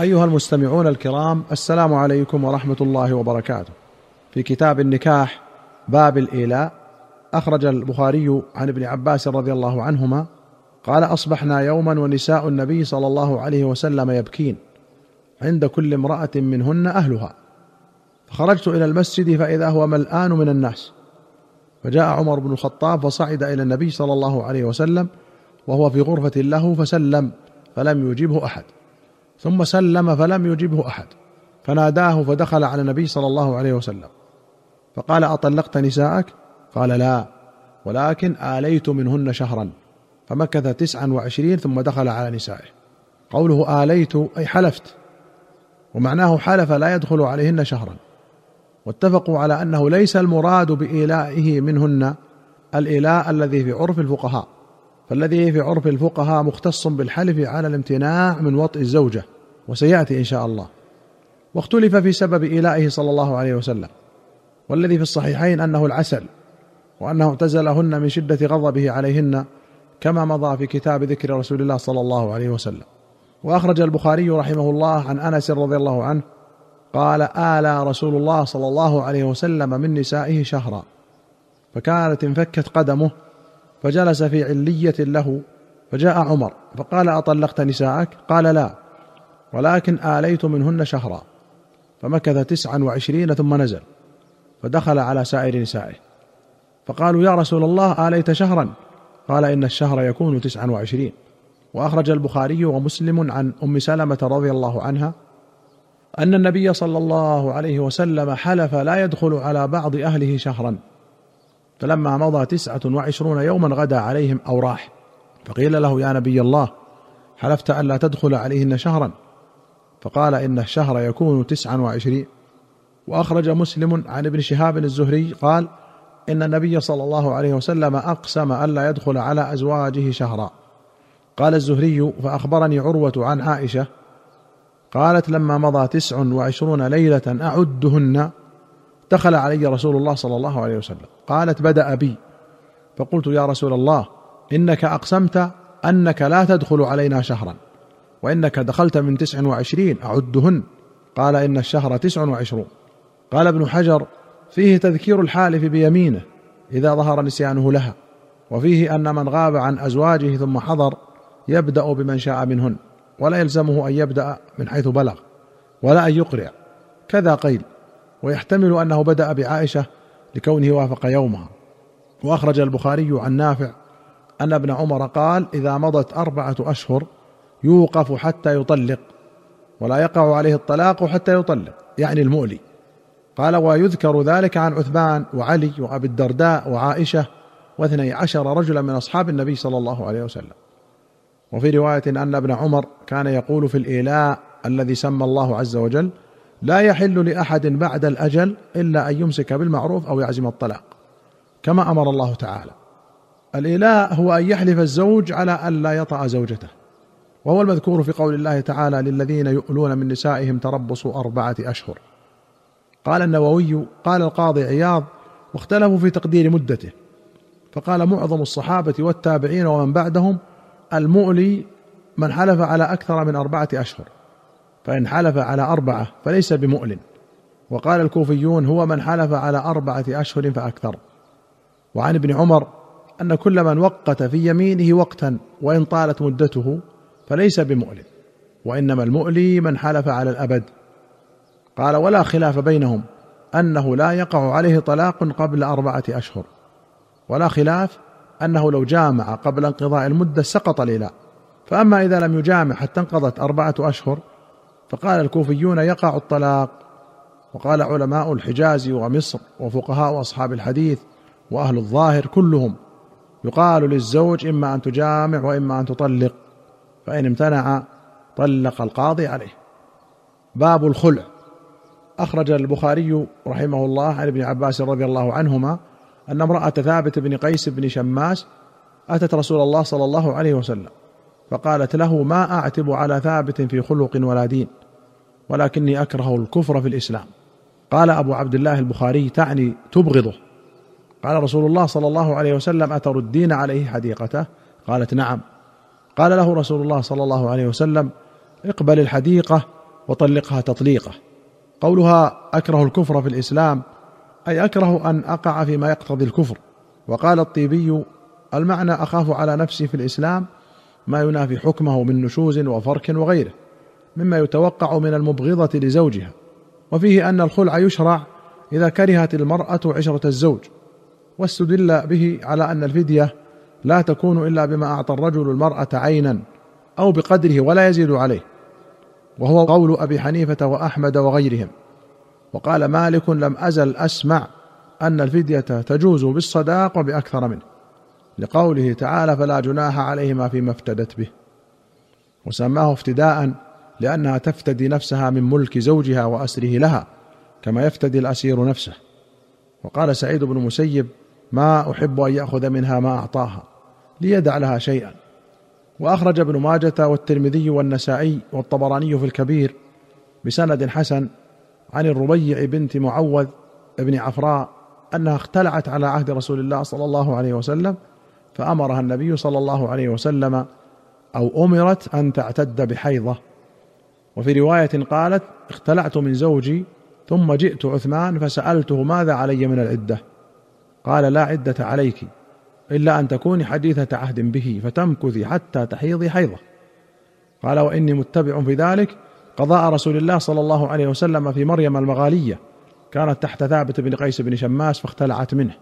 أيها المستمعون الكرام السلام عليكم ورحمة الله وبركاته. في كتاب النكاح باب الإيلاء أخرج البخاري عن ابن عباس رضي الله عنهما قال أصبحنا يوما ونساء النبي صلى الله عليه وسلم يبكين. عند كل امرأة منهن أهلها. فخرجت إلى المسجد فإذا هو ملآن من الناس. فجاء عمر بن الخطاب فصعد إلى النبي صلى الله عليه وسلم وهو في غرفة له فسلم فلم يجبه أحد. ثم سلم فلم يجبه أحد فناداه فدخل على النبي صلى الله عليه وسلم فقال أطلقت نساءك؟ قال لا ولكن آليت منهن شهرا فمكث تسعا وعشرين ثم دخل على نسائه قوله آليت أي حلفت ومعناه حلف لا يدخل عليهن شهرا واتفقوا على أنه ليس المراد بإيلائه منهن الإيلاء الذي في عرف الفقهاء فالذي في عرف الفقهاء مختص بالحلف على الامتناع من وطئ الزوجة وسيأتي إن شاء الله. واختلف في سبب إيلائه صلى الله عليه وسلم. والذي في الصحيحين أنه العسل وأنه اعتزلهن من شدة غضبه عليهن كما مضى في كتاب ذكر رسول الله صلى الله عليه وسلم. وأخرج البخاري رحمه الله عن أنس رضي الله عنه قال آلى رسول الله صلى الله عليه وسلم من نسائه شهرا. فكانت انفكت قدمه فجلس في علية له فجاء عمر فقال أطلقت نساءك؟ قال لا ولكن آليت منهن شهرا فمكث تسعا وعشرين ثم نزل فدخل على سائر نسائه. فقالوا يا رسول الله آليت شهرا؟ قال إن الشهر يكون تسعا وعشرين. وأخرج البخاري ومسلم عن أم سلمة رضي الله عنها أن النبي صلى الله عليه وسلم حلف لا يدخل على بعض أهله شهرا. فلما مضى تسعة وعشرون يوما غدا عليهم أو راح فقيل له يا نبي الله حلفت ألا تدخل عليهن شهرا؟ فقال إن الشهر يكون تسعا وعشرين. وأخرج مسلم عن ابن شهاب الزهري قال إن النبي صلى الله عليه وسلم أقسم ألا يدخل على أزواجه شهرا. قال الزهري فأخبرني عروة عن عائشة قالت لما مضى تسع وعشرون ليلة أعدهن دخل علي رسول الله صلى الله عليه وسلم. قالت بدأ بي. فقلت يا رسول الله إنك أقسمت أنك لا تدخل علينا شهرا وإنك دخلت من تسع وعشرين أعدهن. قال إن الشهر تسع وعشرون. قال ابن حجر فيه تذكير الحالف بيمينه إذا ظهر نسيانه لها وفيه أن من غاب عن أزواجه ثم حضر يبدأ بمن شاء منهن ولا يلزمه أن يبدأ من حيث بلغ ولا أن يقرع. كذا قيل. ويحتمل أنه بدأ بعائشة لكونه وافق يومها. وأخرج البخاري عن نافع أن ابن عمر قال إذا مضت أربعة أشهر يوقف حتى يطلق ولا يقع عليه الطلاق حتى يطلق يعني المؤلي. قال ويذكر ذلك عن عثمان وعلي وأبي الدرداء وعائشة واثني عشر رجلا من أصحاب النبي صلى الله عليه وسلم. وفي رواية أن ابن عمر كان يقول في الإيلاء الذي سمى الله عز وجل لا يحل لأحد بعد الأجل إلا أن يمسك بالمعروف أو يعزم الطلاق كما أمر الله تعالى. الإله هو أن يحلف الزوج على أن لا يطأ زوجته وهو المذكور في قول الله تعالى للذين يؤلون من نسائهم تربص أربعة أشهر قال النووي قال القاضي عياض واختلفوا في تقدير مدته فقال معظم الصحابة والتابعين ومن بعدهم المؤلي من حلف على أكثر من أربعة أشهر فإن حلف على أربعة فليس بمؤلن وقال الكوفيون هو من حلف على أربعة أشهر فأكثر. وعن ابن عمر أن كل من وقت في يمينه وقتا وإن طالت مدته فليس بمؤلن وإنما المؤلي من حلف على الأبد. قال ولا خلاف بينهم أنه لا يقع عليه طلاق قبل أربعة أشهر. ولا خلاف أنه لو جامع قبل انقضاء المدة سقط الإله فأما إذا لم يجامع حتى انقضت أربعة أشهر فقال الكوفيون يقع الطلاق. وقال علماء الحجاز ومصر وفقهاء اصحاب الحديث وأهل الظاهر كلهم يقال للزوج إما أن تجامع وإما أن تطلق فإن امتنع طلق القاضي عليه. باب الخلع. أخرج البخاري رحمه الله عن ابن عباس رضي الله عنهما أن امرأة ثابت بن قيس بن شماس أتت رسول الله صلى الله عليه وسلم فقالت له ما أعتب على ثابت في خلق ولا دين؟ ولكني أكره الكفر في الإسلام. قال أبو عبد الله البخاري تعني تبغضه. قال رسول الله صلى الله عليه وسلم اتردين عليه حديقته؟ قالت نعم. قال له رسول الله صلى الله عليه وسلم اقبل الحديقة وطلقها تطليقة. قولها أكره الكفر في الإسلام أي أكره أن أقع فيما يقتضي الكفر. وقال الطيبي المعنى أخاف على نفسي في الإسلام ما ينافي حكمه من نشوز وفرك وغيره. مما يتوقع من المبغضة لزوجها. وفيه أن الخلع يشرع إذا كرهت المرأة عشرة الزوج واستدل به على أن الفدية لا تكون إلا بما أعطى الرجل المرأة عينا أو بقدره ولا يزيد عليه وهو قول أبي حنيفة وأحمد وغيرهم. وقال مالك لم أزل أسمع أن الفدية تجوز بالصداق وباكثر منه لقوله تعالى فلا جناح عليهما فيما افتدت به وسماه افتداء لأنها تفتدي نفسها من ملك زوجها وأسره لها كما يفتدي الأسير نفسه. وقال سعيد بن مسيب ما أحب أن يأخذ منها ما أعطاها ليدع لها شيئا. وأخرج ابن ماجة والترمذي والنسائي والطبراني في الكبير بسند حسن عن الربيع بنت معوذ بن عفراء أنها اختلعت على عهد رسول الله صلى الله عليه وسلم فأمرها النبي صلى الله عليه وسلم أو أمرت أن تعتد بحيضة. وفي رواية قالت اختلعت من زوجي ثم جئت عثمان فسألته ماذا علي من العدة؟ قال لا عدة عليك إلا أن تكوني حديثة عهد به فتمكثي حتى تحيضي حيضة. قال وإني متبع في ذلك. قضاء رسول الله صلى الله عليه وسلم في مريم المغالية كانت تحت ثابت بن قيس بن شماس فاختلعت منه.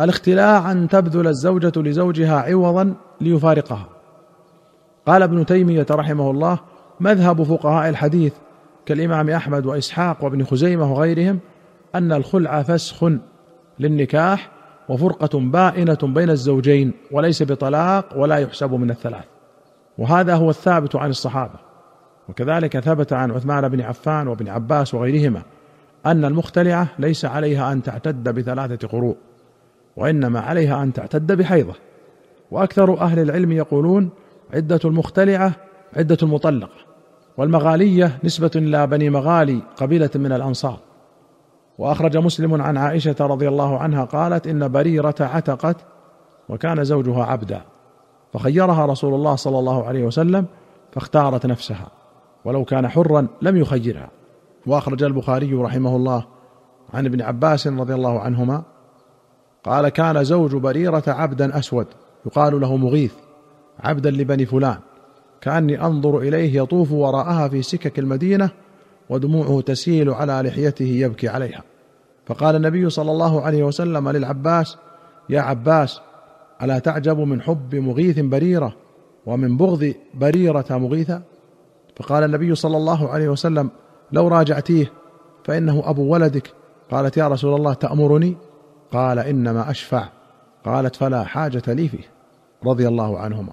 الاختلاع أن تبذل الزوجة لزوجها عوضا ليفارقها. قال ابن تيمية رحمه الله مذهب فقهاء الحديث كالإمام أحمد وإسحاق وابن خزيمة وغيرهم أن الخلع فسخ للنكاح وفرقة بائنة بين الزوجين وليس بطلاق ولا يحسب من الثلاث. وهذا هو الثابت عن الصحابة. وكذلك ثبت عن عثمان بن عفان وابن عباس وغيرهما أن المختلعة ليس عليها أن تعتد بثلاثة قروء وإنما عليها أن تعتد بحيضة. وأكثر أهل العلم يقولون عدة المختلعة عدة المطلقه والمغالية نسبة إلى بني مغالي قبيلة من الأنصار. وأخرج مسلم عن عائشة رضي الله عنها قالت إن بريرة عتقت وكان زوجها عبدا فخيرها رسول الله صلى الله عليه وسلم فاختارت نفسها ولو كان حرا لم يخيرها. وأخرج البخاري رحمه الله عن ابن عباس رضي الله عنهما قال كان زوج بريرة عبدا أسود يقال له مغيث عبدا لبني فلان. كأني أنظر إليه يطوف وراءها في سكك المدينة ودموعه تسيل على لحيته يبكي عليها. فقال النبي صلى الله عليه وسلم للعباس يا عباس ألا تعجب من حب مغيث بريرة ومن بغض بريرة مغيثا فقال النبي صلى الله عليه وسلم لو راجعتيه فإنه أبو ولدك. قالت يا رسول الله تأمرني؟ قال إنما أشفع. قالت فلا حاجة لي فيه. رضي الله عنهما.